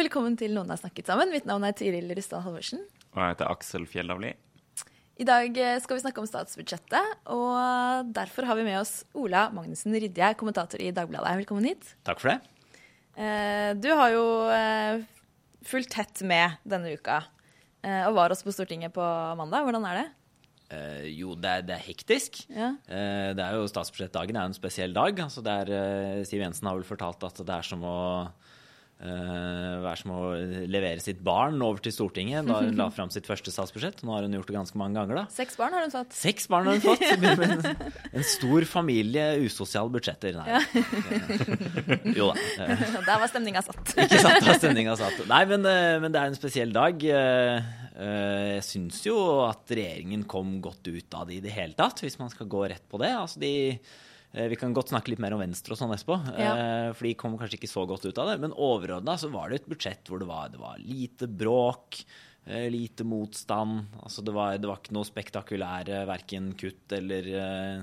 Og velkommen til Noen har snakket sammen. Mitt navn er Tiril Rustad Halvorsen. Og jeg heter Aksel Fjellavli. I dag eh, skal vi snakke om statsbudsjettet, og derfor har vi med oss Ola Magnussen Rydje, kommentator i Dagbladet. Velkommen hit. Takk for det. Eh, Du har jo eh, fulgt tett med denne uka, eh, og var også på Stortinget på mandag. Hvordan er det? Uh, jo, det er, det er hektisk. Ja. Uh, det er jo Statsbudsjettdagen er jo en spesiell dag. Altså det er, uh, Siv Jensen har vel fortalt at det er som å eh, være som å levere sitt barn over til Stortinget da hun la fram sitt første statsbudsjett. Nå har hun gjort det ganske mange ganger, da. Seks barn har hun fått. Seks barn har hun fått. En, en stor familie, usosiale budsjetter. Nei. Jo da. eh, Der var stemninga satt. Ikke sant, da stemninga satt. Nei, men, uh, men det er en spesiell dag. Eh, eh, Jeg syns jo at regjeringen kom godt ut av det i det hele tatt, hvis man skal gå rett på det. Altså de, eh, vi kan godt snakke litt mer om Venstre og sånn etterpå, Ja. eh, for de kom kanskje ikke så godt ut av det. Men overordna så var det et budsjett hvor det var, det var lite bråk. eh, Lite motstand. Altså det, var, det var ikke noe spektakulære verken kutt eller, eh,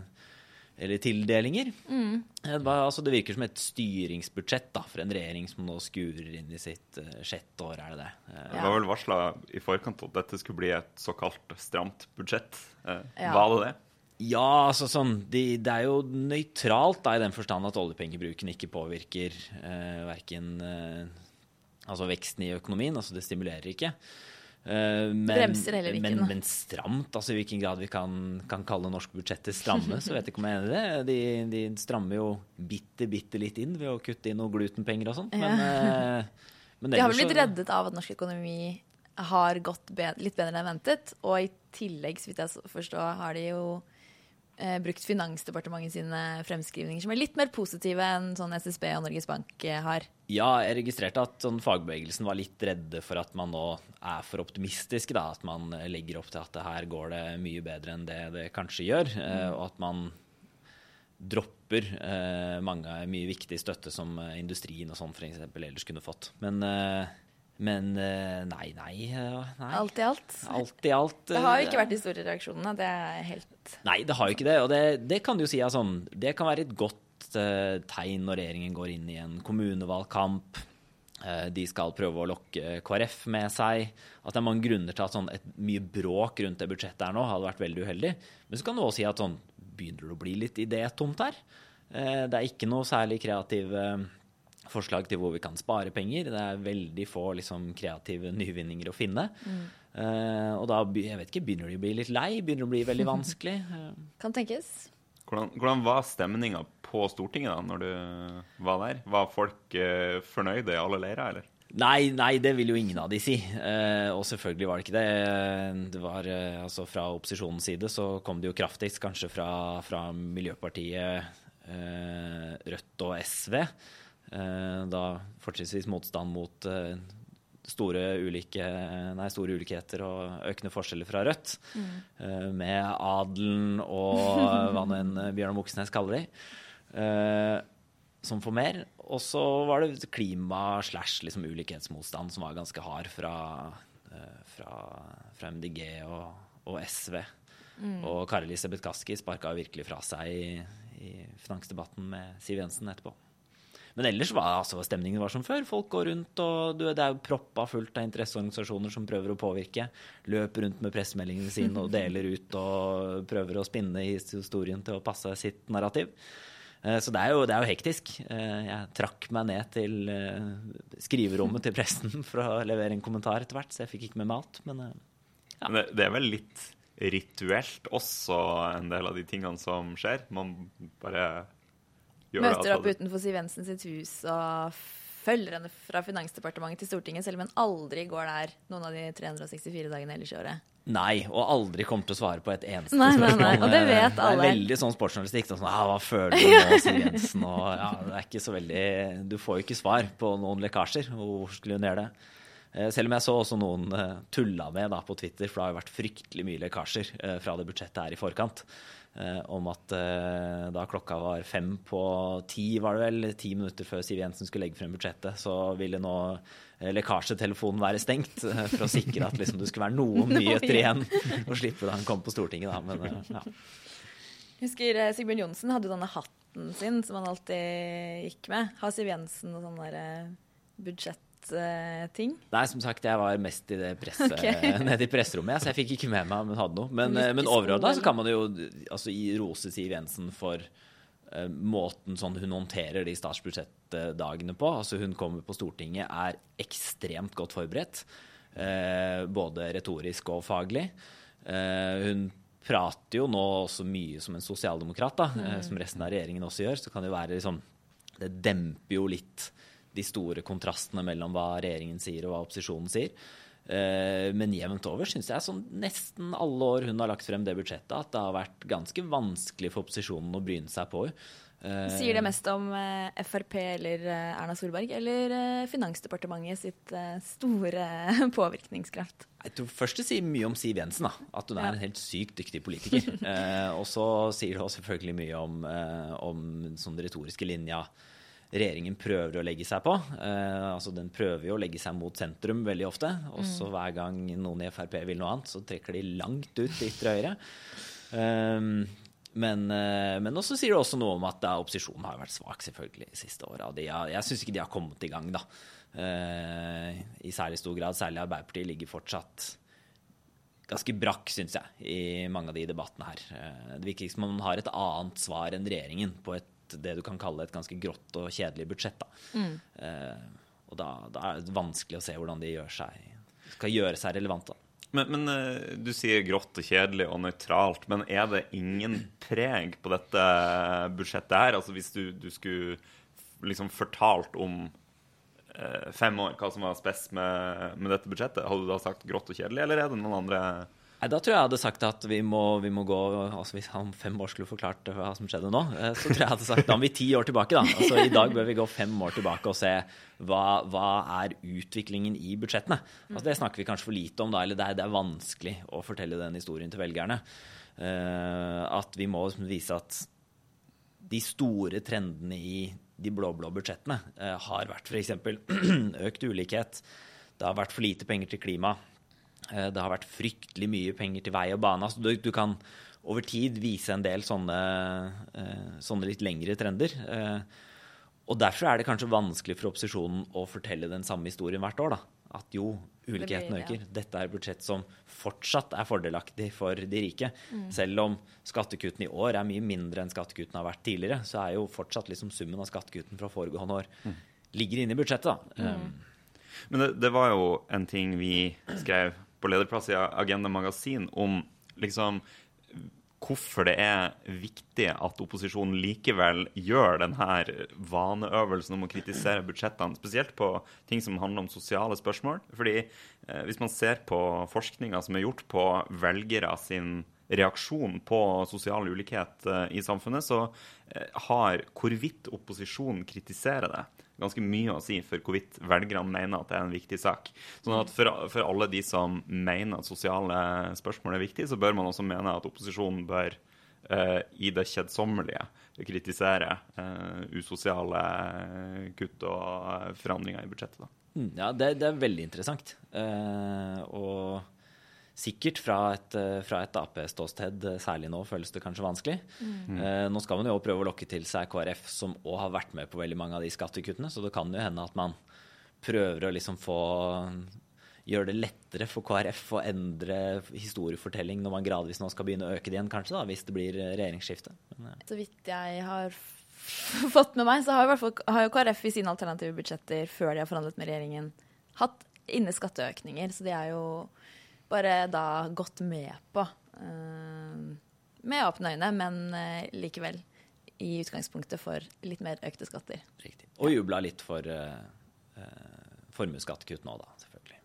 eller tildelinger. Mm. Det, var, altså, det virker som et styringsbudsjett da, for en regjering som nå skurer inn i sitt eh, sjette år, er det det? Ja. Det var vel varsla i forkant at dette skulle bli et såkalt stramt budsjett. Eh, Ja. Var det det? Ja, altså sånn de, Det er jo nøytralt da, i den forstand at oljepengebruken ikke påvirker eh, verken eh, altså veksten i økonomien, altså det stimulerer ikke. Eh, men, bremser heller ikke men, men stramt, altså i hvilken grad vi kan, kan kalle norske budsjetter stramme, så vet jeg ikke om jeg er enig i det. De, de strammer jo bitte, bitte litt inn ved å kutte inn noen glutenpenger og sånn. Men, eh, men De har vel blitt reddet av at norsk økonomi har gått be litt bedre enn ventet. Og i tillegg, så vidt jeg forstår, har de jo eh, brukt Finansdepartementet sine fremskrivninger, som er litt mer positive enn sånn SSB og Norges Bank eh, har. Ja, jeg registrerte at sånn, fagbevegelsen var litt redde for at man nå er for optimistisk. Da, at man legger opp til at det her går det mye bedre enn det det kanskje gjør. eh, Og at man dropper eh, mange mye viktig støtte som eh, industrien og sånn f.eks. ellers kunne fått. Men, eh, men eh, nei, nei. eh, nei. Alt i alt. Alt i alt. Det har jo eh, ikke vært de store reaksjonene. Det er helt Nei, det har jo ikke det. Og det, det kan du jo si er sånn Det kan være et godt eh, tegn når regjeringen går inn i en kommunevalgkamp. Eh, de skal prøve å lokke KrF med seg. At det er mange grunner til at sånn, et mye bråk rundt det budsjettet her nå hadde vært veldig uheldig. Men så kan du også si at sånn begynner det å bli litt idétomt her. Eh, det er ikke noe særlig kreative forslag til hvor vi kan spare penger. Det er veldig få liksom, kreative nyvinninger å finne. Eh, og da jeg vet ikke, begynner de å bli litt lei? Begynner det å bli veldig vanskelig? Kan tenkes. Hvordan, hvordan var stemninga på Stortinget da når du var der? Var folk uh, fornøyde i alle leirer, eller? Nei, nei, det vil jo ingen av de si. Eh, og selvfølgelig var det ikke det. Det var, eh, altså Fra opposisjonens side så kom det jo kraftigst kanskje fra, fra Miljøpartiet, eh, Rødt og SV. Eh, da fortrinnsvis motstand mot eh, store, ulike, nei, store ulikheter og økende forskjeller fra Rødt. Mm. med adelen og hva nå enn Bjørnar Moxnes kaller de. Eh, som får mer. Og så var det klima slash liksom ulikhetsmotstand som var ganske hard fra, eh, fra, fra MDG og, og SV. Og Kari Elisabeth Kaski sparka virkelig fra seg i, i finansdebatten med Siv Jensen etterpå. Men ellers var altså, stemningen var som før. Folk går rundt, og du, det er jo proppa fullt av interesseorganisasjoner som prøver å påvirke. Løper rundt med pressemeldingene sine og deler ut og prøver å spinne historien til å passe sitt narrativ. Eh, Så det er, jo, det er jo hektisk. Eh, Jeg trakk meg ned til eh, skriverommet til pressen for å levere en kommentar etter hvert, så jeg fikk ikke med meg alt. Men ja. Det, er vel litt rituelt også, en del av de tingene som skjer? Man bare Møter opp utenfor Siv Jensen sitt hus og følger henne fra Finansdepartementet til Stortinget, selv om hun aldri går der noen av de 364 dagene ellers i året. Nei, og aldri kommer til å svare på et eneste Nei, nei, spørsmål. nei, og det vet alle. Det er veldig sånn sportsjournalistikk. Sånn, ja, hva føler du nå, Siv Jensen? Og, ja, det er ikke så veldig Du får jo ikke svar på noen lekkasjer. Hvor skulle hun gjøre det? Eh, Selv om jeg så også noen eh, tulla med da, på Twitter, for det har jo vært fryktelig mye lekkasjer eh, fra det budsjettet her i forkant. Om at da klokka var fem på ti, var det vel, ti minutter før Siv Jensen skulle legge frem budsjettet, så ville nå lekkasjetelefonen være stengt for å sikre at liksom, det skulle være noen nyheter igjen å slippe da han kom på Stortinget. Da. Men ja. Husker Sigbjørn Johnsen hadde denne hatten sin som han alltid gikk med. Har Siv Jensen noe sånn der, budsjetting? Nei, som sagt, jeg var mest i det presse, okay. nede i presserommet, så jeg fikk ikke med meg om hun hadde noe. Men, eh, men overordna så kan man jo altså, rose Siv Jensen for uh, måten sånn hun håndterer de statsbudsjettdagene på. Altså Hun kommer på Stortinget, er ekstremt godt forberedt. Uh, både retorisk og faglig. Uh, hun prater jo nå også mye som en sosialdemokrat, da, eh, som resten av regjeringen også gjør. Så kan det være liksom Det demper jo litt de store kontrastene mellom hva regjeringen sier og hva opposisjonen sier. Eh, Men jevnt over syns jeg sånn nesten alle år hun har lagt frem det budsjettet, at det har vært ganske vanskelig for opposisjonen å bryne seg på. Eh, Sier det mest om eh, Frp eller Erna Solberg eller Finansdepartementet sitt store påvirkningskraft? Jeg tror først det sier mye om Siv Jensen, da. At hun er en helt sykt dyktig politiker. og så sier det også selvfølgelig mye om, om sånn retoriske linja regjeringen prøver å legge seg på. Eh, altså Den prøver jo å legge seg mot sentrum veldig ofte. Og så hver gang noen i Frp vil noe annet, så trekker de langt ut til ytre høyre. Men, eh, men også sier det også noe om at da, opposisjonen har vært svak selvfølgelig de siste åra. Jeg syns ikke de har kommet i gang, da. Eh, I særlig stor grad. Særlig Arbeiderpartiet ligger fortsatt ganske brakk, syns jeg, i mange av de debattene her. Eh, Det virker som om man har et annet svar enn regjeringen på et, det du kan kalle et ganske grått og kjedelig budsjett. Da. Eh, og da, da er det vanskelig å se hvordan de gjør seg, skal gjøre seg relevante. Men, men eh, du sier grått og kjedelig og nøytralt, men er det ingen preg på dette budsjettet her? Altså hvis du, du skulle liksom fortalt om eh, fem år hva som var spes med, med dette budsjettet, hadde du da sagt grått og kjedelig, eller er det noen andre Nei, Da tror jeg jeg hadde sagt at vi må, vi må gå altså Hvis han fem år skulle forklart hva som skjedde nå, eh, så tror jeg jeg hadde sagt da må vi ti år tilbake. da. Altså I dag bør vi gå fem år tilbake og se hva, hva er utviklingen i budsjettene. Altså Det snakker vi kanskje for lite om da, eller det er, det er vanskelig å fortelle den historien til velgerne. Eh, at vi må vise at de store trendene i de blå-blå budsjettene eh, har vært f.eks. økt ulikhet. Det har vært for lite penger til klima. Eh, det har vært fryktelig mye penger til vei og bane. Altså, du, du kan over tid vise en del sånne, eh, sånne litt lengre trender. Eh, og derfor er det kanskje vanskelig for opposisjonen å fortelle den samme historien hvert år. da. At jo, ulikheten øker. Dette er et budsjett som fortsatt er fordelaktig for de rike. Selv om skattekuttene i år er mye mindre enn skattekuttene har vært tidligere, så er jo fortsatt liksom summen av skattekuttene fra foregående år ligger inne i budsjettet. da. Um, Men det, det var jo en ting vi skrev på lederplass i Agenda Magasin om liksom hvorfor det er viktig at opposisjonen likevel gjør denne vaneøvelsen om å kritisere budsjettene, spesielt på ting som handler om sosiale spørsmål. Fordi eh, hvis man ser på forskninga som er gjort på velgere sin reaksjon på sosial ulikhet eh, i samfunnet, så eh, har hvorvidt opposisjonen kritiserer det, ganske mye å si for hvorvidt velgerne mener at det er en viktig sak. Sånn at for, for alle de som mener at sosiale spørsmål er viktig, så bør man også mene at opposisjonen bør uh, i det kjedsommelige kritisere uh, usosiale kutt og eh, forandringer i budsjettet. Da. Mm, Ja, det, det er veldig interessant. Uh, og sikkert fra et, eh, fra et Ap-ståsted, eh, særlig nå, føles det kanskje vanskelig. Eh, nå skal man jo også prøve å lokke til seg KrF, som òg har vært med på veldig mange av de skattekuttene, så det kan jo hende at man prøver å liksom få Gjøre det lettere for KrF å endre historiefortelling når man gradvis nå skal begynne å øke det igjen, kanskje, da, hvis det blir regjeringsskifte. Men, ja. Så vidt jeg har fått med meg, så har, i hvert fall, har jo KrF i sine alternative budsjetter før de har forhandlet med regjeringen, hatt inne skatteøkninger. Så de er jo bare da gått med på. eh, med åpne øyne, men eh, likevel i utgangspunktet for litt mer økte skatter. Riktig. Og jubla litt for, uh, formuesskattekutt nå, da, selvfølgelig.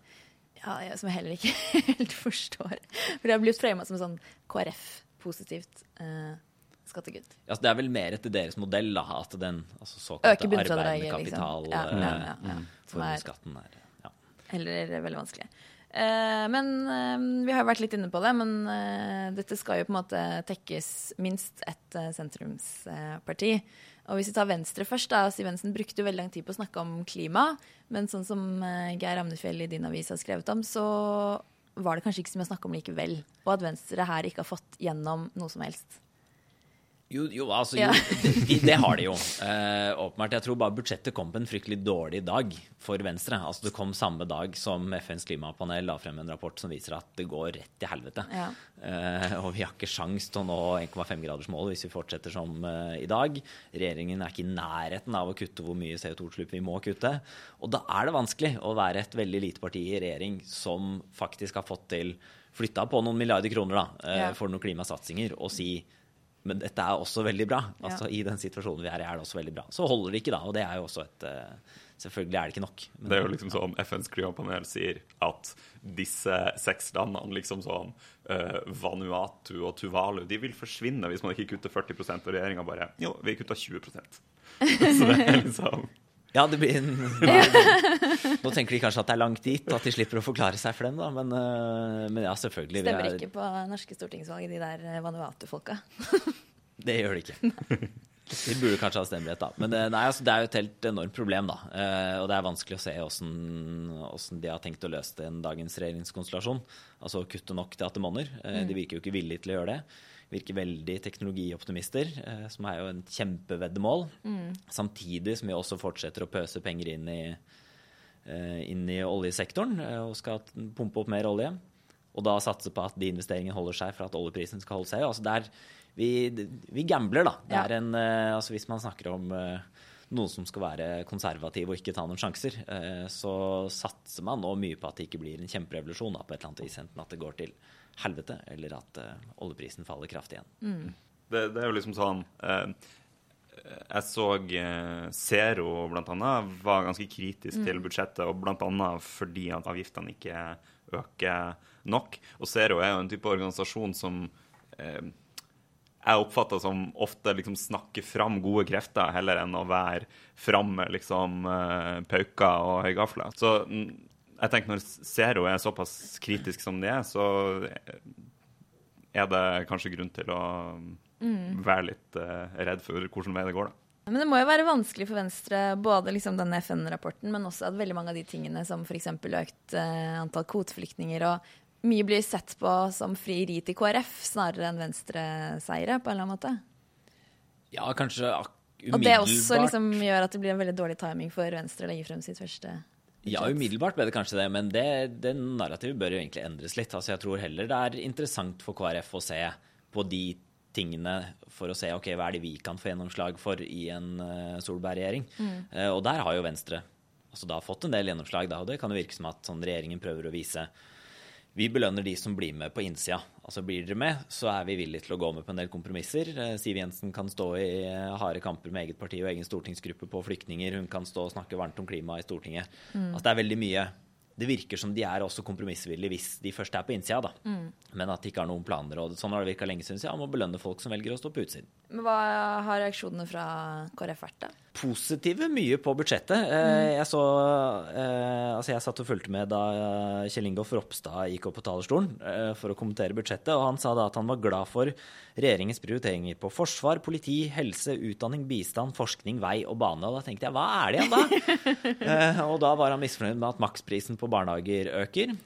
Ja, jeg, som jeg heller ikke helt forstår. For det har blitt frama som sånn KrF-positivt uh, skattekutt. Ja, det er vel mer etter deres modell, da, at den altså, såkalte arbeidende kapital, liksom. Ja, ja, ja, ja. eh, Som er- er ja. Heller veldig vanskelig. Eh, men eh, vi har jo vært litt inne på det, men eh, dette skal jo på en måte tekkes minst et eh, sentrumsparti. Og hvis vi tar Venstre først, da, Siv Jensen brukte jo veldig lang tid på å snakke om klima. Men sånn som Geir Amnefjell i din avis har skrevet om, så var det kanskje ikke så mye å snakke om likevel. Og at Venstre her ikke har fått gjennom noe som helst. Jo, jo, altså, jo de, det har de jo. Eh, åpenbart. Jeg tror bare budsjettet kom på en fryktelig dårlig dag for Venstre. Altså, det kom samme dag som FNs klimapanel la frem en rapport som viser at det går rett til helvete. Ja. Eh, og vi har ikke sjans til å nå 1,5-gradersmålet hvis vi fortsetter som eh, i dag. Regjeringen er ikke i nærheten av å kutte hvor mye CO2-utslipp vi må kutte. Og da er det vanskelig å være et veldig lite parti i regjering som faktisk har fått til flytta på noen milliarder kroner da, eh, Ja. for noen klimasatsinger, og si men dette er også veldig bra. Ja. Altså I den situasjonen vi er i, er det også veldig bra. Så holder det ikke da, og det er jo også et eh, Selvfølgelig er det ikke nok. Men, Det er jo liksom sånn FNs klimapanel sier at disse seks landene, liksom sånn uh, Vanuatu og Tuvalu, de vil forsvinne hvis man ikke kutter 40 og regjeringa bare Jo, vi kutta 20% Så det er liksom Ja, det blir en Nå tenker de kanskje at det er langt dit, at de slipper å forklare seg for dem, da. Men, eh, men ja, selvfølgelig. vi Stemmer er- ikke på norske stortingsvalg, de der eh, Vanuatu-folka. Det gjør det ikke. De burde kanskje ha stemmerett, da. Men det, nei, altså, det er jo et helt enormt problem, da. Eh, og det er vanskelig å se åssen de har tenkt å løse det en dagens regjeringskonstellasjon. Altså kutte nok til at det monner. Eh, De virker jo ikke villige til å gjøre det. Virker veldig teknologioptimister, eh, som er jo en kjempeveddemål. Samtidig som vi også fortsetter å pøse penger inn i, eh, inn i oljesektoren eh, og skal pumpe opp mer olje. Og da satse på at de investeringene holder seg for at oljeprisen skal holde seg. Altså det er, vi, vi gambler, da. Det Ja. en, altså hvis man snakker om noen som skal være konservativ og ikke ta noen sjanser, så satser man nå mye på at det ikke blir en kjemperevolusjon da, på et eller annet vis. Enten at det går til helvete, eller at eh, oljeprisen faller kraftig igjen. Det, det er jo liksom sånn eh, Jeg så eh, Zero annet var ganske kritisk til budsjettet, og annet fordi at avgiftene ikke øker nok. Og Zero er jo en type organisasjon som eh, jeg oppfatter som ofte liksom snakker fram gode krefter, heller enn å være framme liksom eh, pauker og høygafler. Så mm, jeg tenker når Zero er såpass kritisk som de er, så er det kanskje grunn til å være litt uh, redd for hvordan vei det går, da. Men det må jo være vanskelig for Venstre, både liksom denne FN-rapporten, men også at veldig mange av de tingene som f.eks. økt uh, antall kvoteflyktninger og mye blir sett på som frieri til KrF, snarere enn Venstre-seire, på en eller annen måte. Ja, kanskje umiddelbart. Og det også liksom gjør at det blir en veldig dårlig timing for Venstre å legge frem sitt første Ja, umiddelbart ble det kanskje det, men det, det narrativet bør jo egentlig endres litt. Altså, jeg tror heller det er interessant for KrF å se på de tingene for å se ok, hva er det vi kan få gjennomslag for i en uh, Solberg-regjering. Eh, og der har jo Venstre altså, da fått en del gjennomslag, da, og det kan jo virke som at sånn, regjeringen prøver å vise vi belønner de som blir med på innsida. Altså Blir dere med, så er vi villige til å gå med på en del kompromisser. Eh, Siv Jensen kan stå i eh, harde kamper med eget parti og egen stortingsgruppe på flyktninger. Hun kan stå og snakke varmt om klima i Stortinget. Altså Det er veldig mye Det virker som de er også kompromissvillige hvis de først er på innsida, da. Men at de ikke har noen planer. Og sånn har det virka lenge siden. jeg. ja, må belønne folk som velger å stå på utsiden. Men hva har reaksjonene fra KrF vært, da? Positive mye på budsjettet. Eh, Jeg så eh, Altså, jeg satt og fulgte med da eh, Kjell Ingolf Ropstad gikk opp på talerstolen for å kommentere budsjettet, og han sa da at han var glad for regjeringens prioriteringer på forsvar, politi, helse, utdanning, bistand, forskning, vei og bane. Og da tenkte jeg, hva er det igjen da? Og da var han misfornøyd med at maksprisen på barnehager øker.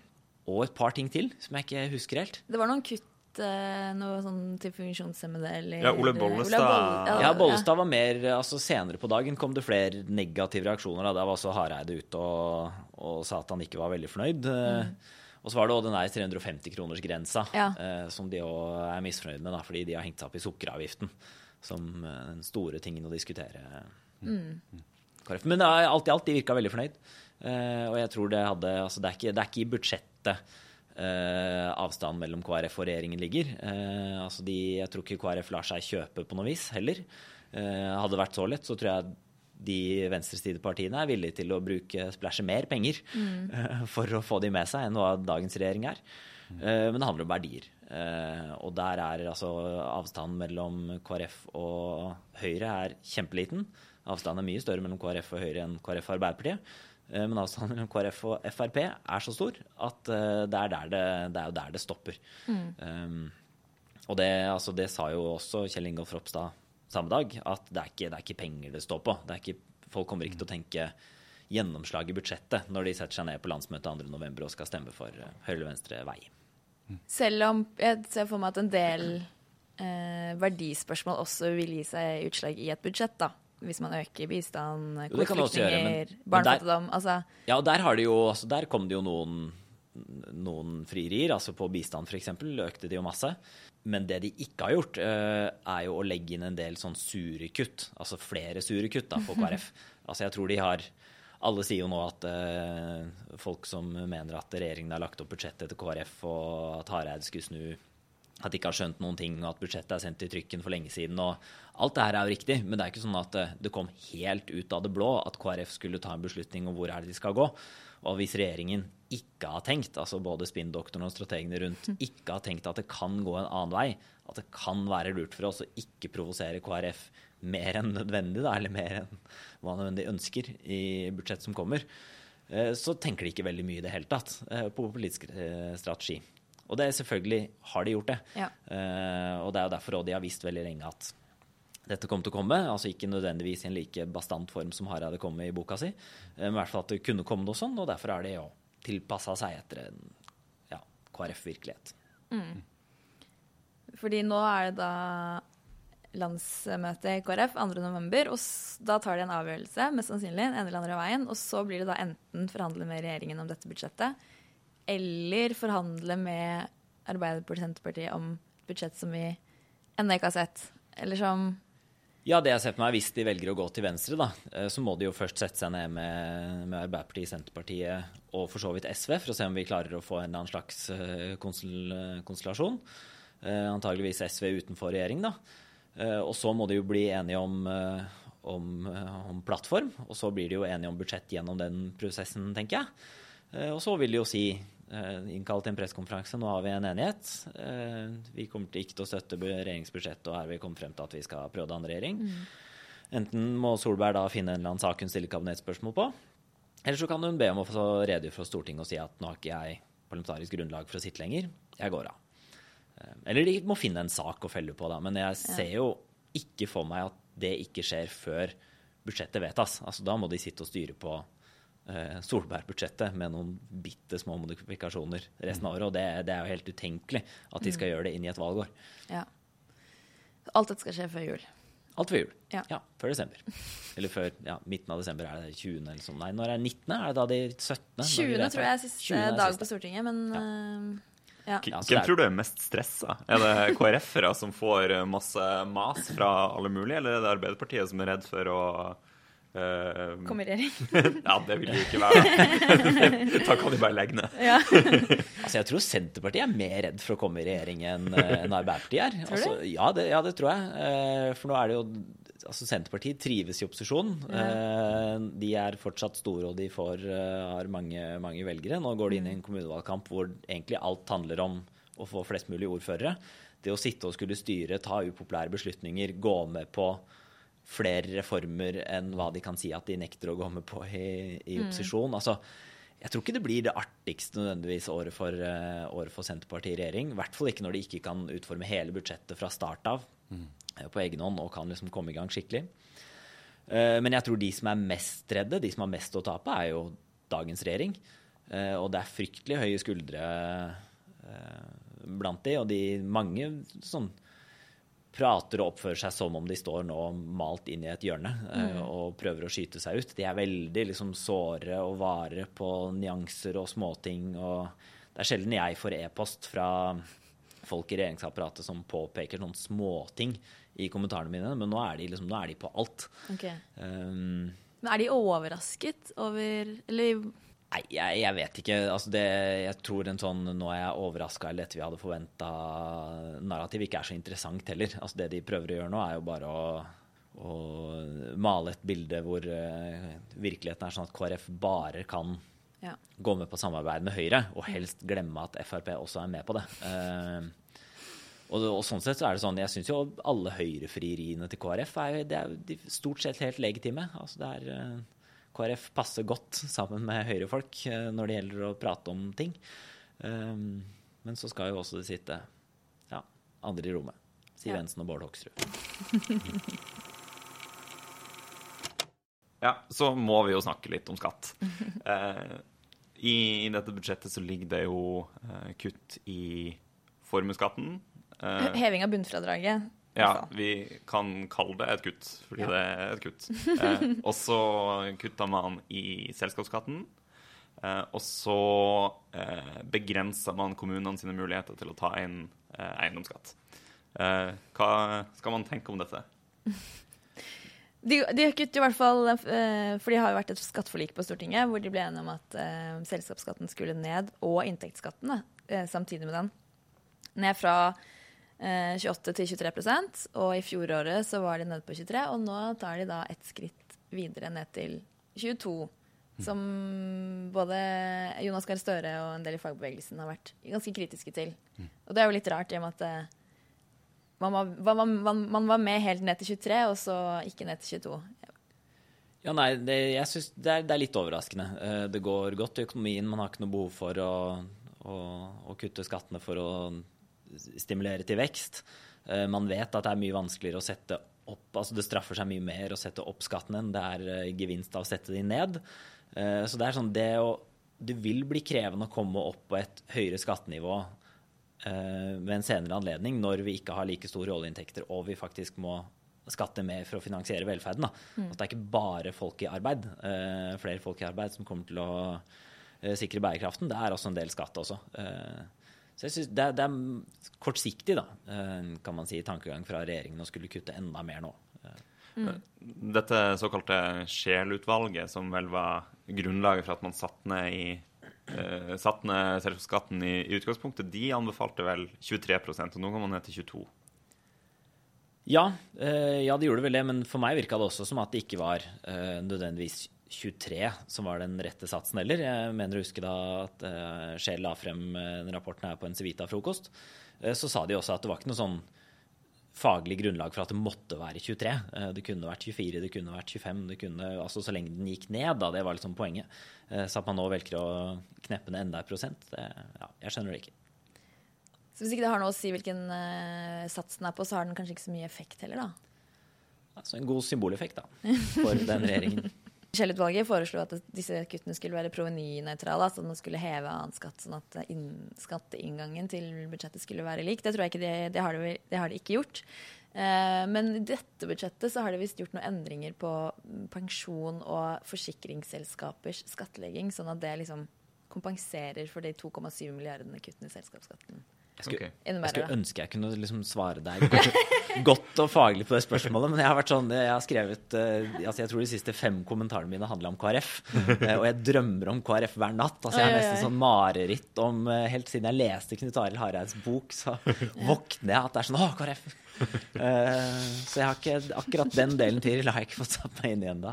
Og et par ting til som jeg ikke husker helt. Det var noen kutt eh, noe sånn til funksjonshemmede eller Ja, Ole Bollestad- Boll- Ja, Bollestad var mer altså Senere på dagen kom det flere negative reaksjoner. Da, da var også Hareide ute og, og sa at han ikke var veldig fornøyd. Eh, Og så var det òg den der 350-kronersgrensa Ja. eh, som de òg er misfornøyd med, da, fordi de har hengt seg opp i sukkeravgiften som eh, den store tingen å diskutere. KrF. Men det er alt i alt, de virka veldig fornøyd. Eh, og jeg tror det hadde Altså, det er ikke, det er ikke i budsjettet eh, avstanden mellom KrF og regjeringen ligger. Eh, altså de, jeg tror ikke KrF lar seg kjøpe på noe vis heller. Eh, hadde det vært så lett, så tror jeg de venstresidepartiene er villige til å bruke splæsje mer penger eh, for å få de med seg enn hva dagens regjering er. Eh, men det handler om verdier. Eh, og der er altså avstanden mellom KrF og Høyre er kjempeliten. Avstanden er mye større mellom KrF og Høyre enn KrF og Arbeiderpartiet. Eh, Men avstanden mellom KrF og Frp er så stor at eh, det er, der det, det er jo der det stopper. Um, og det, altså, det sa jo også Kjell Ingolf Ropstad samme dag, at det er ikke, det er ikke penger det står på. Det er ikke, folk kommer ikke til å tenke gjennomslag i budsjettet når de setter seg ned på landsmøtet 2.11. og skal stemme for eh, høyre eller venstre vei. Selv om jeg ser for meg at en del eh, verdispørsmål også vil gi seg utslag i et budsjett, da. Hvis man øker bistand, konfliktninger, kvoteflyktninger, barnefattigdom Altså Ja, og der, har de jo, altså der kom det jo noen, noen frierier. altså På bistand f.eks. økte de jo masse. Men det de ikke har gjort, eh, er jo å legge inn en del sånn sure kutt. Altså flere sure kutt da, for KrF. altså jeg tror de har Alle sier jo nå at eh, folk som mener at regjeringen har lagt opp budsjettet til KrF, og at Hareide skulle snu at de ikke har skjønt noen ting, og at budsjettet er sendt i trykken for lenge siden. og Alt det her er jo riktig, men det er ikke sånn at eh, det kom helt ut av det blå at KrF skulle ta en beslutning om hvor er det de skal gå. Og hvis regjeringen ikke har tenkt, altså både spinndoktoren og strategene rundt, ikke har tenkt at det kan gå en annen vei, at det kan være lurt for oss å ikke provosere KrF mer enn nødvendig, da, eller mer enn hva nødvendig ønsker i budsjett som kommer, eh, så tenker de ikke veldig mye i det hele tatt eh, på politisk strategi. Og det er selvfølgelig har de gjort det. Ja. Uh, og det er jo derfor de har visst veldig lenge at dette kom til å komme. Altså ikke nødvendigvis i en like bastant form som Hareide kom med i boka si, eh, men i hvert fall at det kunne komme noe sånn, og derfor har de jo tilpassa seg etter en ja, KrF-virkelighet. Fordi nå er det da landsmøte i KrF 2.11., og da tar de en avgjørelse, mest sannsynlig, en eller andre veien, og så blir det da enten forhandle med regjeringen om dette budsjettet, eller forhandle med Arbeiderpartiet og Senterpartiet om et budsjett som vi ennå ikke har sett. Eller som Ja, det jeg ser på meg, hvis de velger å gå til venstre, da, eh, så må de jo først sette seg ned med, med Arbeiderpartiet, Senterpartiet og for så vidt SV, for å se om vi klarer å få en eller annen slags eh, konstel- konstellasjon. Eh, antageligvis SV utenfor regjering, da. Og så må de jo bli enige om, om, om plattform, og så blir de jo enige om budsjett gjennom den prosessen, tenker jeg. Og så vil de jo si innkalt til en pressekonferanse, nå har vi en enighet. Eh, vi kommer til ikke til å støtte regjeringsbudsjettet, og her har vi kommet frem til at vi skal prøve å danne regjering. Enten må Solberg da finne en eller annen sak hun stiller kabinettsspørsmål på, eller så kan hun be om å få redegjøre for Stortinget og si at nå har ikke jeg parlamentarisk grunnlag for å sitte lenger, jeg går av. Eh, Eller de må finne en sak å felle på, da. Men jeg ser jo ikke for meg at det ikke skjer før budsjettet vedtas. Altså, da må de sitte og styre på eh, Solberg-budsjettet med noen bitte små modifikasjoner resten av året. Og det, det er jo helt utenkelig at de skal gjøre det inn i et valgår. Ja. Alt dette skal skje før jul. Alt før jul. Ja. før desember. Eller før ja, midten av desember. Er det 20. eller sånn? Nei, når er det 19.? Er det da de 17.? 20. vi tror jeg er siste 20. er dag på Stortinget, men eh, ja. K- Ja, Hvem tror du er mest stressa? Er det KrF-ere som får eh, masse mas fra alle mulige, eller er det Arbeiderpartiet som er redd for å eh, Kom i regjering. Ja, det vil de jo ikke være. da kan de bare legge ned. Ja. Altså, jeg tror Senterpartiet er mer redd for å komme i regjering enn en Arbeiderpartiet er. Tror du? Altså, ja, det, ja, det tror jeg. Eh, For nå er det jo altså Senterpartiet trives i opposisjon. Eh, De er fortsatt store, og de får, eh, har mange, mange velgere. Nå går de inn i en kommunevalgkamp hvor egentlig alt handler om å få flest mulig ordførere. Det å sitte og skulle styre, ta upopulære beslutninger, gå med på flere reformer enn hva de kan si at de nekter å gå med på i, i opposisjon. Altså, jeg tror ikke det blir det artigste nødvendigvis året for, uh, året for Senterpartiet i regjering. I hvert fall ikke når de ikke kan utforme hele budsjettet fra start av mm. på egen hånd og kan liksom komme i gang skikkelig. Uh, Men jeg tror de som er mest redde, de som har mest å tape, er jo dagens regjering. Uh, Og det er fryktelig høye skuldre eh, blant de, og de mange sånn prater og oppfører seg som om de står nå malt inn i et hjørne mm. og prøver å skyte seg ut. De er veldig liksom såre og vare på nyanser og småting. og Det er sjelden jeg får e-post fra folk i regjeringsapparatet som påpeker sånne småting i kommentarene mine, men nå er de, liksom, nå er de på alt. Okay. Um, Men er de overrasket over Eller Nei, jeg, jeg vet ikke. Altså det, jeg tror en sånn 'nå er jeg overraska' eller 'dette vi hadde forventa' narrativ ikke er så interessant heller. Altså det de prøver å gjøre nå, er jo bare å, å male et bilde hvor uh, virkeligheten er sånn at KrF bare kan Ja. gå med på samarbeid med Høyre, og helst glemme at Frp også er med på det. Uh, og, og, sånn sett så er det sånn, Jeg syns jo alle høyrefrieriene til KrF er, det er de stort sett helt legitime. Altså det er, uh, KrF passer godt sammen med høyrefolk uh, når det gjelder å prate om ting. Um, men så skal jo også det sitte ja, andre i rommet. Siv Ja. Jensen og Bård Hoksrud. Ja, så må vi jo snakke litt om skatt. Eh, i, dette budsjettet så ligger det jo eh, kutt i formuesskatten. Eh, Heving av bunnfradraget. Ja, vi kan kalle det et kutt, fordi Ja. det er et kutt. Eh, og så kutta man i selskapsskatten. Eh, og så eh, begrensa man kommunene sine muligheter til å ta inn eh, eiendomsskatt. Eh, hva skal man tenke om dette? De, de kutter i hvert fall, eh, for de har jo vært et skatteforlik på Stortinget hvor de ble enige om at eh, selskapsskatten skulle ned, og inntektsskatten da, samtidig med den. Ned fra eh, 28 til 23% og i fjoråret så var de nede på 23 og nå tar de da et skritt videre ned til 22. Som både Jonas Gahr Støre og en del i fagbevegelsen har vært ganske kritiske til. Og det er jo litt rart i og med at eh, man var, man, man, man var med helt ned til 23, og så ikke ned til 22. Ja, nei, det, jeg synes det, er, det er litt overraskende. Eh, Det går godt i økonomien. Man har ikke noe behov for å, å, å kutte skattene for å stimulere til vekst. Eh, Man vet at det er mye vanskeligere å sette opp altså Det straffer seg mye mer å sette opp skatten enn det er eh, gevinst av å sette de ned. Eh, Så det er sånn det å Det vil bli krevende å komme opp på et høyere skattenivå ved en senere anledning når vi ikke har like store oljeinntekter og vi faktisk må skatte mer for å finansiere velferden. Da. At det er ikke bare folk i arbeid, flere folk i arbeid som kommer til å sikre bærekraften. Det er også en del skatt også. Eh, så jeg synes det, det er kortsiktig, da, eh, kan man si, tankegang fra regjeringen å skulle kutte enda mer nå. Mm. Dette såkalte Scheel-utvalget, som vel var grunnlaget for at man satte ned, i, uh, satt ned selskapsskatten i, i utgangspunktet, de anbefalte vel 23% og nå går man ned til 22 Ja, ja, det gjorde vel det, men for meg virka det også som at det ikke var nødvendigvis 23 som var den rette satsen heller. Jeg mener å huske da at uh, Scheel la frem eh, den rapporten her på en Civita-frokost. Eh, så sa de også at det var ikke noe sånn faglig grunnlag for at det måtte være 23. Eh, det kunne vært 24, det kunne vært 25, det kunne, altså så lenge den gikk ned, da. Det var liksom poenget. Så at man nå velger å kneppe ned enda et prosent, det, ja, jeg skjønner det ikke. Så hvis ikke det har noe å si hvilken sats den er på, så har den kanskje ikke så mye effekt heller, da. Altså en god symboleffekt, da, for den regjeringen. Scheel-utvalget foreslo at disse kuttene skulle være provenynøytrale, altså man skulle heve annen skatt, sånn at inn, skatteinngangen til budsjettet skulle være lik. Det tror jeg ikke de, de har de, det har de ikke gjort. Eh, men i dette budsjettet så har de visst gjort noen endringer på pensjon og forsikringsselskapers skattlegging, sånn at det liksom kompenserer for de 2,7 milliardene kuttene i selskapsskatten. Jeg skulle, okay. jeg skulle ønske jeg kunne liksom svare deg godt, og faglig på det spørsmålet, men jeg har vært sånn, jeg har skrevet eh, altså Jeg tror de siste fem kommentarene mine handla om KrF. eh, Og jeg drømmer om KrF hver natt. altså Jeg har nesten sånn mareritt om eh, Helt siden jeg leste Knut Arild Hareids bok, så våkner jeg at det er sånn Å, KrF! Eh, Så jeg har ikke akkurat den delen til har jeg ikke fått satt meg inn i ennå.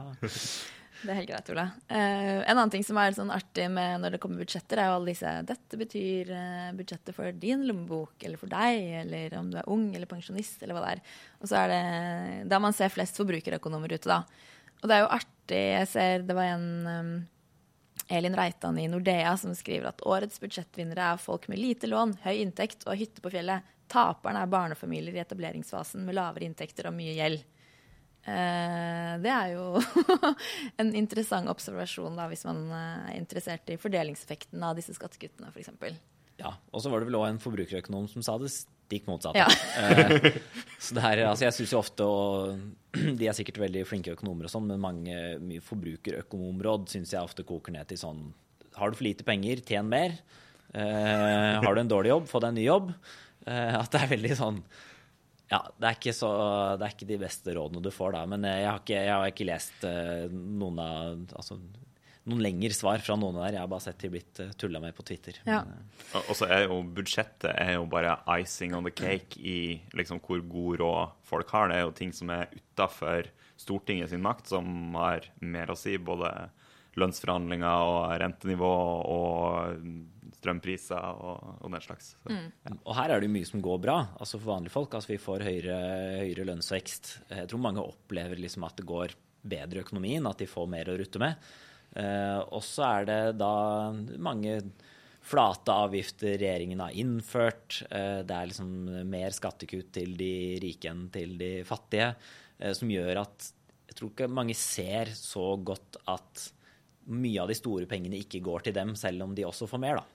Det er helt greit, Ole. Uh, en annen ting som er sånn artig med når det kommer budsjetter, er jo alle disse Dette betyr uh, budsjettet for din lommebok, eller for deg, eller om du er ung eller pensjonist, eller hva det er. Og så er det da man ser flest forbrukerøkonomer ute, da. Og det er jo artig. Jeg ser det var en um, Elin Reitan i Nordea som skriver at årets budsjettvinnere er folk med lite lån, høy inntekt og hytte på fjellet. Taperne er barnefamilier i etableringsfasen med lavere inntekter og mye gjeld. Eh, det er jo en interessant observasjon da, hvis man eh, er interessert i fordelingseffekten av disse skattekuttene, f.eks. Ja, og så var det vel òg en forbrukerøkonom som sa det stikk motsatte. Ja. Eh, så det her, altså jeg synes jo ofte, og de er sikkert veldig flinke økonomer og sånn, men mange mye forbrukerøkonområd syns jeg ofte koker ned til sånn Har du for lite penger, tjen mer. Har du en dårlig jobb, få deg en ny jobb. At det er veldig sånn ja, det er, ikke så, det er ikke de beste rådene du får da, men jeg har ikke, jeg har ikke lest eh, noen av altså, noen lengre svar fra noen der. Jeg har bare sett de blitt uh, tulla med på Twitter. Ja. Men, Og og så er jo budsjettet er jo bare icing on the cake i liksom hvor god råd folk har. Det er jo ting som er utafor Stortinget sin makt, som har mer å si. Både lønnsforhandlinger og rentenivå og strømpriser og, og den slags. Så, ja. Og her er det mye som går bra, altså for vanlige folk. Altså vi får høyere, høyere lønnsvekst. Jeg tror mange opplever liksom at det går bedre i økonomien, at de får mer å rutte med. Eh, og så er det da mange flate avgifter regjeringen har innført. Eh, det er liksom mer skattekutt til de rike enn til de fattige, eh, som gjør at jeg tror ikke mange ser så godt at mye av de store pengene ikke går til dem, selv om de også får mer, da.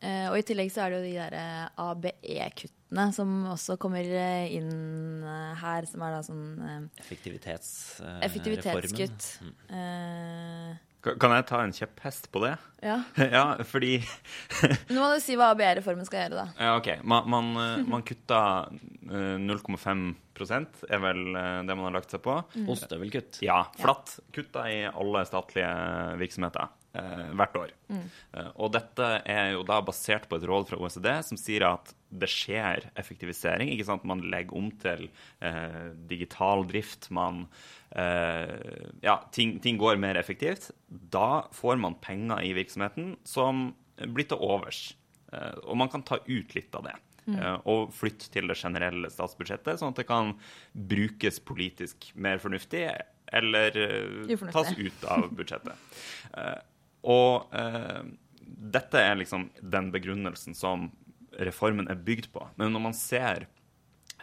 Eh, og i tillegg så er det jo de der eh, ABE-kuttene som også kommer eh, inn her, som er da sånn eh, Effektivitetsreformen. effektivitetskutt. Ka- Kan jeg ta en kjepphest på det? ja. ja, fordi Nå må du si hva ABE-reformen skal gjøre, da. Ja, OK. Man, man, eh, man kutta eh, 0,5 er vel eh, det man har lagt seg på. Ostehøvelkutt. Ja, flatt. Kutta i alle statlige virksomheter eh, hvert år. Eh, og dette er jo da basert på et råd fra OECD som sier at det skjer effektivisering. ikke sant? Man legger om til eh, digital drift. Man eh, Ja, ting, ting går mer effektivt. Da får man penger i virksomheten som blir til overs. Eh, og man kan ta ut litt av det. Mm. Og flytte til det generelle statsbudsjettet, sånn at det kan brukes politisk mer fornuftig eller eh, tas ut av budsjettet. Og eh, dette er liksom den begrunnelsen som reformen er bygd på. Men når man ser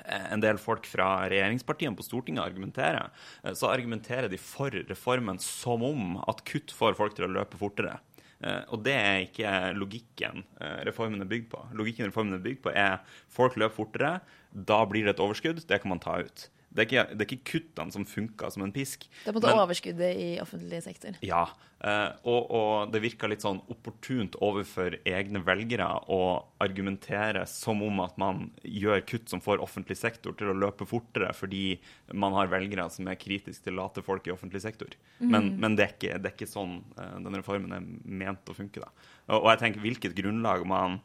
eh, en del folk fra regjeringspartiene på Stortinget argumentere, eh, så argumenterer de for reformen som om at kutt får folk til å løpe fortere. Eh, Og det er ikke logikken reformen er bygd på. Logikken reformen er bygd på er folk løper fortere, da blir det et overskudd, det kan man ta ut. Det er ikke, det er ikke kuttene som funker som en pisk. Det er på en måte Men- overskuddet i offentlig sektor. ja, eh, og, og det virker litt sånn opportunt overfor egne velgere å argumentere som om at man gjør kutt som får offentlig sektor til å løpe fortere fordi man har velgere som er kritiske til late folk i offentlig sektor. Men, men det, er ikke, det er ikke sånn den denne reformen er ment å funke. da. Og, og jeg tenker hvilket grunnlag man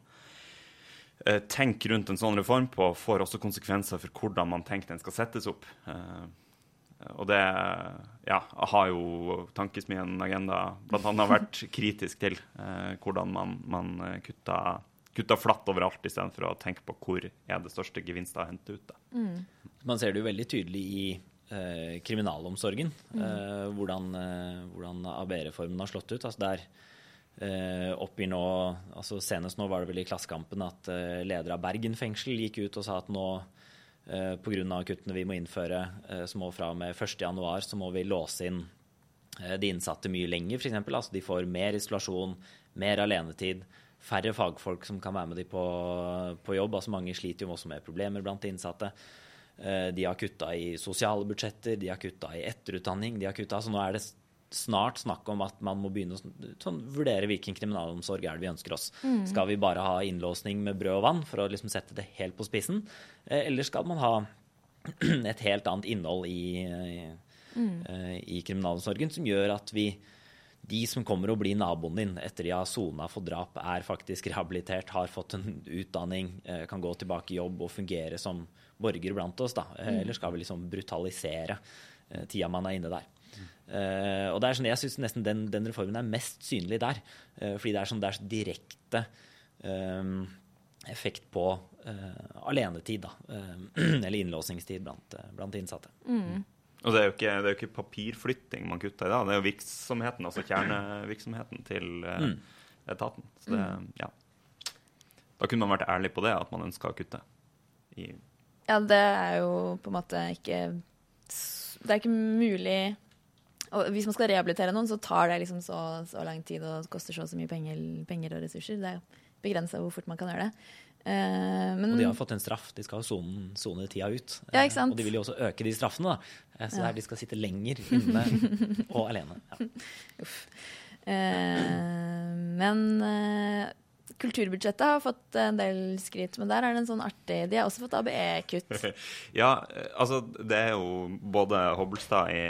eh, tenker rundt en sånn reform på, får også konsekvenser for hvordan man tenker den skal settes opp. Eh, og det ja, har jo Tankesmien Agenda bl.a. vært kritisk til. Eh, hvordan man, man kutta, kutta flatt overalt istedenfor å tenke på hvor er det største gevinsten å hente ut. Da. Man ser det jo veldig tydelig i eh, kriminalomsorgen, eh, hvordan, eh, hvordan ABE-reformen har slått ut. Altså der eh, oppgir nå, altså Senest nå var det vel i Klassekampen at eh, leder av Bergen fengsel gikk ut og sa at nå eh, pga. kuttene vi må innføre, eh, så må fra og med 1.1 så må vi låse inn de innsatte mye lenger, f.eks. Altså de får mer isolasjon, mer alenetid, færre fagfolk som kan være med de på, på jobb. Altså mange sliter jo også med problemer blant de innsatte. De har kutta i sosiale budsjetter, de har kutta i etterutdanning. de har kuttet, så Nå er det snart snakk om at man må begynne å sånn, vurdere hvilken kriminalomsorg er det vi ønsker oss. Skal vi bare ha innlåsning med brød og vann for å liksom sette det helt på spissen? Eh, Eller skal man ha et helt annet innhold i, eh, i kriminalomsorgen som gjør at vi de som kommer og blir naboen din etter de har sona for drap, er faktisk rehabilitert, har fått en utdanning, eh, kan gå tilbake i jobb og fungere som borger blant oss, da. Mm. Eller skal vi liksom brutalisere tida man er inne der? Eh, og det er sånn, Jeg syns nesten den, den reformen er mest synlig der. eh, fordi det er sånn det er så direkte um, effekt på uh, alenetid, da. eller innlåsingstid blant, blant innsatte. Og det er, jo ikke, det er jo ikke papirflytting man kutter i da, det er jo virksomheten, altså kjernevirksomheten til uh, etaten. Så det, ja. Da kunne man vært ærlig på det, at man ønska å kutte. I, Ja, det er jo på en måte ikke Det er ikke mulig og Hvis man skal rehabilitere noen, så tar det liksom så, så lang tid og koster så så mye penger, penger og ressurser. Det er begrensa hvor fort man kan gjøre det. Eh, men Og de har fått en straff. De skal jo sone, sone tida ut. Ja, ikke sant? Og de vil jo også øke de straffene. da. Eh, Så det er de skal sitte lenger inne og alene. Ja. Eh, men eh, kulturbudsjettet har fått en del skryt, men der er det en sånn artig De har også fått ABE-kutt. ja, eh, altså det er jo både Hobbelstad i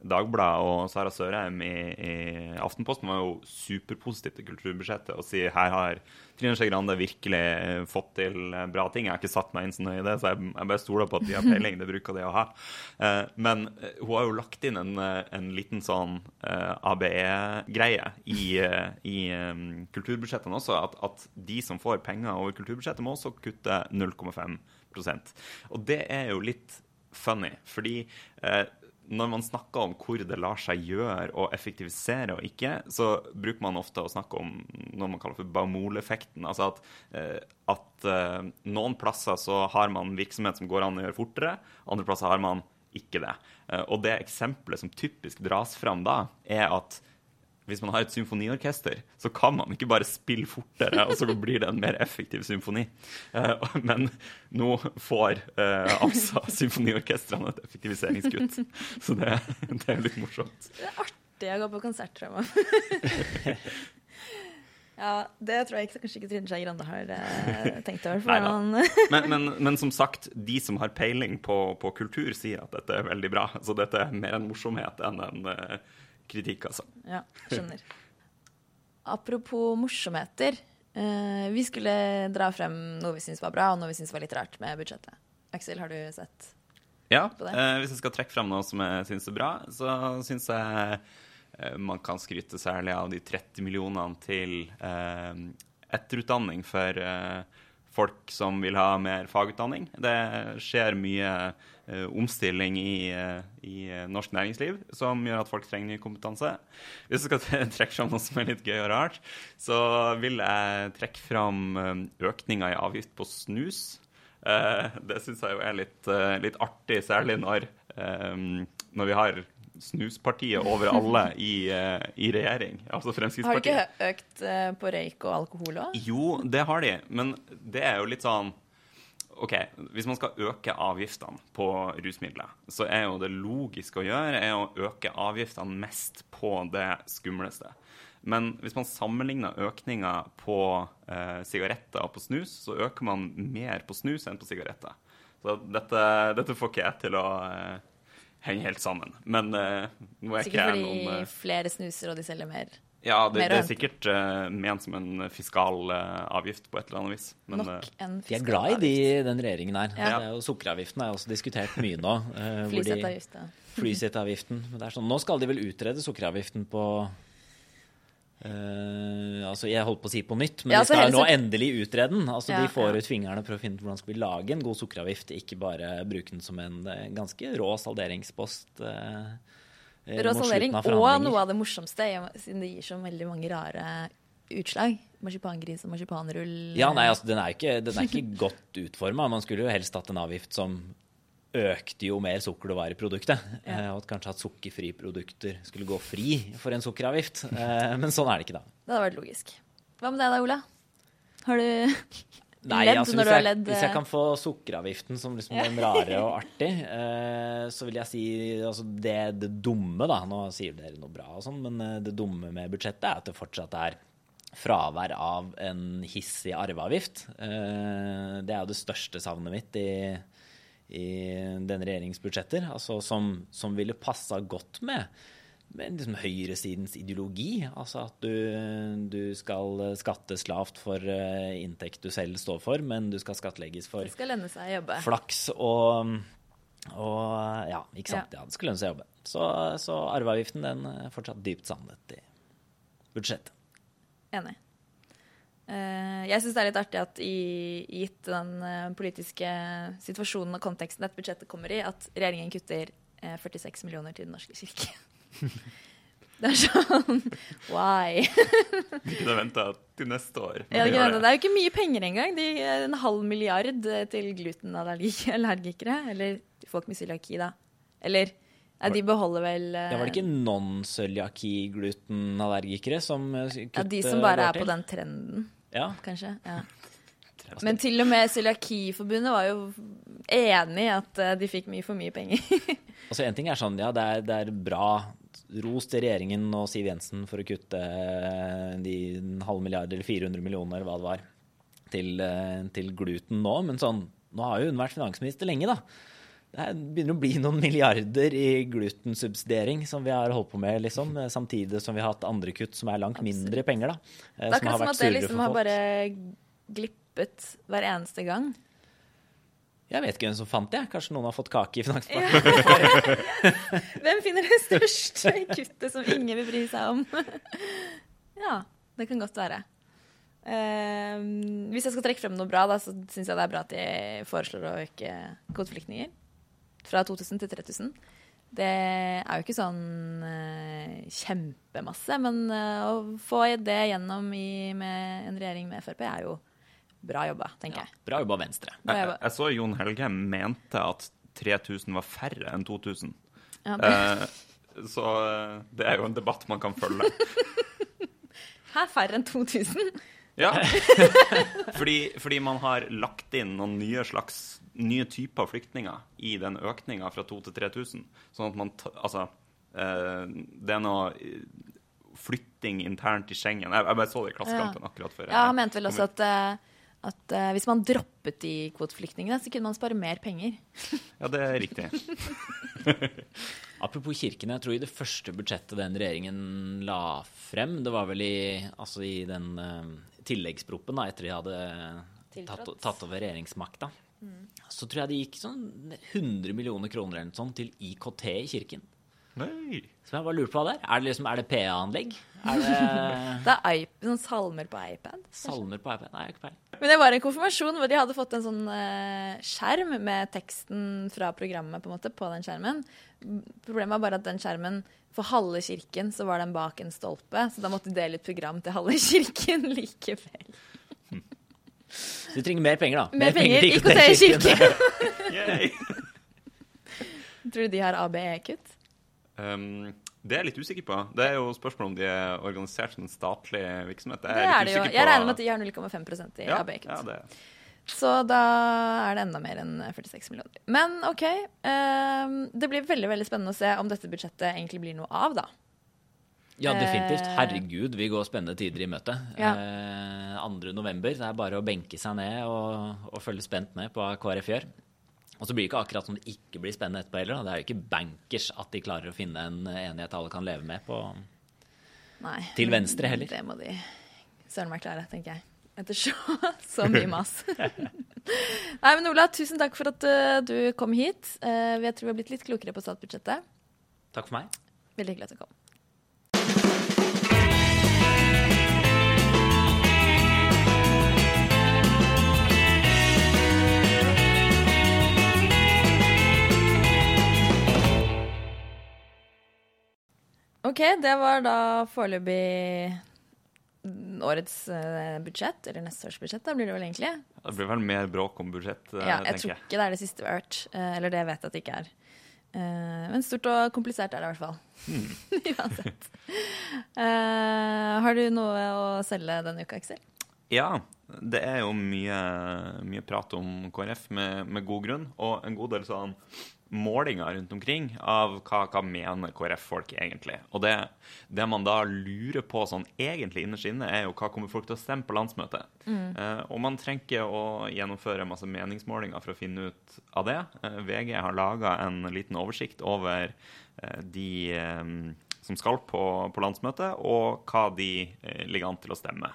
Dagbladet og Sara Sørheim i, i Aftenposten var jo superpositive til kulturbudsjettet og sier her har Trine Skei Grande virkelig eh, fått til eh, bra ting. Jeg har ikke satt meg inn så nøye i det, så jeg, jeg bare stoler på at de har peiling. Det bruker de å ha. Eh, men hun har jo lagt inn en, en liten sånn ABE-greie i, i kulturbudsjettene også, at, at de som får penger over kulturbudsjettet, må også kutte 0,5% Og det er jo litt funny, fordi når man snakker om hvor det lar seg gjøre å effektivisere og ikke, så bruker man ofte å snakke om noe man kaller for Baumol-effekten. Altså at, eh, at eh, noen plasser så har man virksomhet som går an å gjøre fortere, andre plasser har man ikke det. Eh, og det eksempelet som typisk dras fram da, er at hvis man har et symfoniorkester, så kan man ikke bare spille fortere, og så blir det en mer effektiv symfoni. Eh, Men nå får eh, altså symfoniorkestrene et effektiviseringskutt. Så det, det er litt morsomt. Det er artig å gå på konsert tror jeg. ja, det tror jeg ikke, kanskje ikke Trine Skei Grande har eh, tenkt over. Men, men, men som sagt, de som har peiling på, på kultur, sier at dette er veldig bra. Så dette er mer en morsomhet enn en kritikk, altså. ja, skjønner. Apropos morsomheter. eh, vi skulle dra frem noe vi syns var bra, og noe vi syns var litt rart med budsjettet. Aksel, har du sett? Ja, på det. Ja. hvis jeg skal trekke frem noe som jeg syns er bra, så syns jeg eh, man kan skryte særlig av de 30 millionene til eh, etterutdanning for eh, folk som vil ha mer fagutdanning. Det skjer mye uh, omstilling i, uh, i eh, norsk næringsliv som gjør at folk trenger ny kompetanse. Hvis jeg skal trekke fram noe som er litt gøy og rart, så vil jeg trekke fram økninga i avgift på snus. Uh, det syns jeg jo er litt, litt artig, særlig når, um, når vi har snuspartiet over alle i, eh, i regjering. Altså Fremskrittspartiet. Har de ikke økt eh, på røyk og alkohol òg? Jo, det har de, men det er jo litt sånn OK, hvis man skal øke avgiftene på rusmidler, så er jo det logiske å gjøre er å øke avgiftene mest på det skumleste. Men hvis man sammenligner økninga på eh, sigaretter og på snus, så øker man mer på snus enn på sigaretter. Så dette, dette får ikke jeg til å eh, henge helt sammen. Men uh, nå er ikke Sikkert jeg fordi Sikkert fordi flere snuser og de selger mer. Ja, det, mer det er sikkert uh, ment som en fiskal uh, avgift på et eller annet vis. Men Nok en fiskal avgift. De er glad i de, den regjeringen her. Ja. Det er jo Sukkeravgiften er også diskutert mye nå. Uh, ja. Det er sånn, nå skal de vel utrede sukkeravgiften på eh, altså Jeg holdt på å si på nytt, men Ja, de så skal nå endelig utrede den. Altså Ja, De får ja. ut fingrene for å finne ut hvordan skal vi lage en god sukkeravgift, ikke bare bruke den som en eh, ganske rå salderingspost. eh, Rå saldering og noe av det morsomste, siden det gir så veldig mange rare utslag. Marsipangris og marsipanrull. Ja, nei, altså den er ikke, den er ikke godt utforma. Man skulle jo helst hatt en avgift som økte jo mer sukker det var i produktet. Ja. Eh, Og at kanskje at sukkerfrie produkter skulle gå fri for en sukkeravgift. Eh, Men sånn er det ikke, da. Det hadde vært logisk. Hva med deg da, Ola? Har du Nei, ledd altså, når du har ledd? hvis jeg eh, kan få sukkeravgiften som liksom den rare og artig, så vil jeg si altså det, det dumme, da Nå sier dere noe bra og sånn, men det dumme med budsjettet er at det fortsatt er fravær av en hissig arveavgift. Det er jo det største savnet mitt i, i denne regjeringens budsjetter, altså som, som ville passa godt med med liksom høyresidens ideologi. Altså at du, du skal skattes lavt for eh, inntekt du selv står for, men du skal skattlegges for Det skal lønne seg å jobbe. flaks og, og Ja, ikke sant. Ja, det skal lønne seg å jobbe. Så, så arveavgiften den er fortsatt dypt savnet i budsjettet. Enig. Eh, jeg syns det er litt artig at i, gitt den eh, politiske situasjonen og konteksten dette budsjettet kommer i, at regjeringen kutter eh, 46 millioner til Den norske kirke. Det er sånn Why? Vi det venta til neste år. Ja, det, det. det er jo ikke mye penger engang. De, eh, en halv milliard eh, til glutenallergikere. Eller folk med cøliaki, da. Eller Nei, de beholder vel uh, Ja, var det ikke non-cøliaki-glutenallergikere som kutter? ja, De som bare er på den trenden, Ja. kanskje. Ja. Men til og med Cøliakiforbundet var jo enig i at eh, de fikk mye for mye penger. Altså En ting er sånn, ja, det er, det er bra ros til regjeringen og Siv Jensen for å kutte eh, de en halv milliard eller 400 millioner, hva det var, til, eh, til gluten nå. Men sånn, nå har jo hun vært finansminister lenge, da. Det er- begynner å bli noen milliarder i glutensubsidiering som vi har holdt på med, liksom. eh, Samtidig som vi har hatt andre kutt som er langt mindre penger, da. eh, Det er akkurat som at det liksom har bare glippet hver eneste gang. Jeg vet ikke hvem som fant det. Kanskje noen har fått kake i Finansdepartementet? Hvem finner det største kuttet som ingen vil bry seg om? ja, det kan godt være. Eh, hvis jeg skal trekke frem noe bra, da, så syns jeg det er bra at de foreslår å øke kvoteflyktninger fra 2000 til 3000. Det er jo ikke sånn eh, kjempemasse, men eh, å få det gjennom i, med en regjering med Frp er jo bra jobba, tenker jeg. Bra jobba, Venstre. Bra Jeg, jobba. jeg så Jon Helge mente at 3000 var færre enn 2000. Ja, det, Eh, så eh, det er jo en debatt man kan følge. her færre enn 2000. Ja. fordi, fordi man har lagt inn noen nye slags nye typer flyktninger i den økninga fra 2000 til 3000. Sånn at man Altså, eh, det er noe eh, flytting internt i Schengen. Jeg, jeg bare så det i Klassekampen akkurat før. Ja, han mente vel også at, eh, at uh, hvis man droppet de kvoteflyktningene, så kunne man spare mer penger. Ja, det er riktig. Apropos kirkene, jeg tror i det første budsjettet den regjeringen la frem, det var vel i, altså i den uh, tilleggsproppen da, etter de hadde tatt, tatt over regjeringsmakta, så tror jeg det gikk sånn 100 millioner kroner eller noe sånt til IKT i kirken. Nei. Så jeg bare lurer på hva det er. Er det, liksom, det PA-anlegg? Er det Det er iP sånn salmer på iPad. salmer på iPad? Nei, jeg har ikke peiling. Men det var en konfirmasjon hvor de hadde fått en sånn eh, skjerm med teksten fra programmet på, en måte, på den skjermen. Problemet var bare at den skjermen for halve kirken så var den bak en stolpe, så da måtte de dele ut program til halve kirken likevel. Så du trenger mer penger, da. Mer penger, til IKT i kirken. Tror du de har ABE-kutt? Um, det er jeg litt usikker på. Det er jo spørsmål om de er organisert som en statlig virksomhet. Det er det jo. Jeg regner med at de har 0,5 i ja, ABE-kutt. ja, det. Så da er det enda mer enn 46 millioner. Men OK. Um, det blir veldig veldig spennende å se om dette budsjettet egentlig blir noe av, da. Ja, definitivt. Eh. Herregud, vi går spennende tider i møte. Ja. Eh, 2. november. Det er bare å benke seg ned og, og følge spent med på hva KrF gjør. Og så blir det ikke akkurat som det ikke blir spennende etterpå heller. Da. Det er jo ikke bankers at de klarer å finne en enighet alle kan leve med på Nei. Til venstre heller. Det må de søren meg klare, tenker jeg. Etter så, så mye mas. Nei, men Ola, tusen takk for at eh, du kom hit. Eh, jeg tror vi har blitt litt klokere på statsbudsjettet. Takk for meg. Veldig hyggelig at du kom. OK, det var da foreløpig årets eh, budsjett, eller neste års budsjett, da blir det vel egentlig. Det blir vel mer bråk om budsjett, eh, Ja, jeg tror ikke det er det siste vi har hørt. eh, Eller det vet jeg at det ikke er. Men stort og komplisert er det i hvert fall. Hmm. Uansett. Eh, har du noe å selge denne uka, Aksel? Ja, det er jo mye, mye prat om KrF med, med god grunn, og en god del sånn målinger rundt omkring av hva, hva mener KrF-folk egentlig. Og det, det man da lurer på sånn egentlig innerst inne, er jo hva kommer folk til å stemme på landsmøtet. Eh, og man trenger ikke å gjennomføre masse meningsmålinger for å finne ut av det. Eh, VG har laga en liten oversikt over eh, de eh, som skal på, på landsmøtet, og hva de eh, ligger an til å stemme.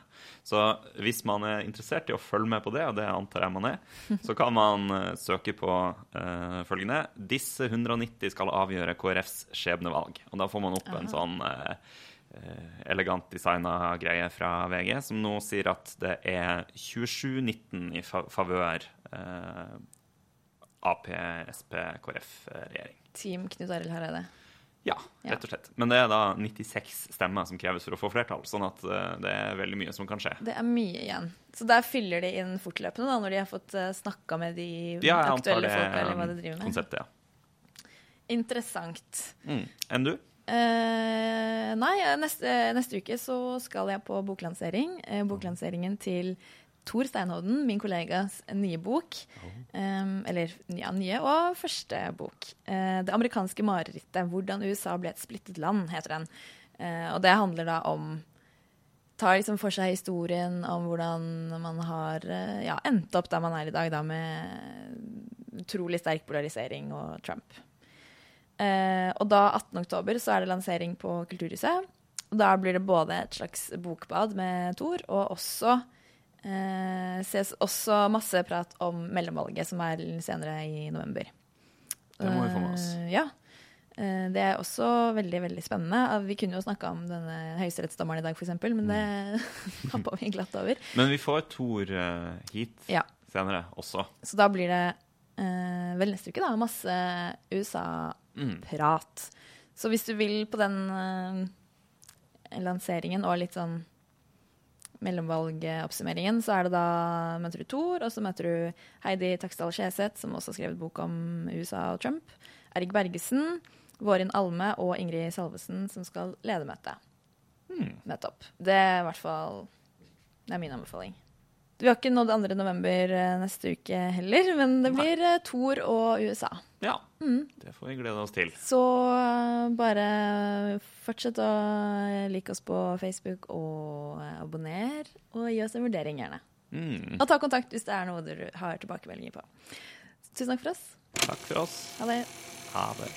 Så hvis man er interessert i å følge med på det, og det antar jeg man er, så kan man eh, søke på eh, følgende Disse 190 skal avgjøre KrFs skjebnevalg. Og da får man opp en sånn eh, eh, elegant designa greie fra VG, som nå sier at det er 27-19 i fa favør eh, Ap, Sp, KrF-regjering. Team Knut Arild Hareide. Ja, rett og slett. Men det er da 96 stemmer som kreves for å få flertall, sånn at eh, det er veldig mye som kan skje. Det er mye igjen. Så der fyller de inn fortløpende da, når de har fått snakka med de Ja, aktuelle folka, eller hva de driver med. konseptet, ja. Interessant. Mm. Enn du? Eh, nei, neste, neste uke så skal jeg på boklansering. Eh, boklanseringen til Tor Steinhovden, min kollegas nye bok. Um, eller ja, nye og første bok. Uh, 'Det amerikanske marerittet. Hvordan USA ble et splittet land', heter den. Uh, og det handler da om tar liksom for seg historien om hvordan man har uh, ja, endt opp der man er i dag, da, med utrolig sterk polarisering og Trump. Og da, 18. oktober, så er det lansering på Kulturhuset. Og da blir det både et slags bokbad med Thor, og også eh, ses også masse prat om mellomvalget, som er senere i november. Det må vi få med oss. Eh, ja. Eh, Det er også veldig veldig spennende. Ah, Vi kunne jo snakka om denne høyesterettsdommeren i dag, f.eks., men det Mm. hoppa vi glatt over. Men vi får Tor eh, hit Ja. senere også. Så da blir det eh, vel neste uke, da, masse USA-prat. Så hvis du vil på den eh, lanseringen og litt sånn mellomvalgoppsummeringen, så er det da møter du Thor, og så møter du Heidi Taksdal Skjeseth, som også har skrevet bok om USA og Trump. Erik Bergesen, Vårin Alme og Ingrid Salvesen som skal lede møtet. Nettopp. Det er i hvert fall Det er min anbefaling. Vi har ikke nådd 2. november eh, neste uke heller, men det blir Nei. Thor og USA. Ja, Mm. det får vi glede oss til. Så eh, bare fortsett å like oss på Facebook og eh, abonner, og gi oss en vurdering gjerne. Mm. Og ta kontakt hvis det er noe du har tilbakemeldinger på. Tusen takk for oss. Takk for oss. Ha det. Ha det.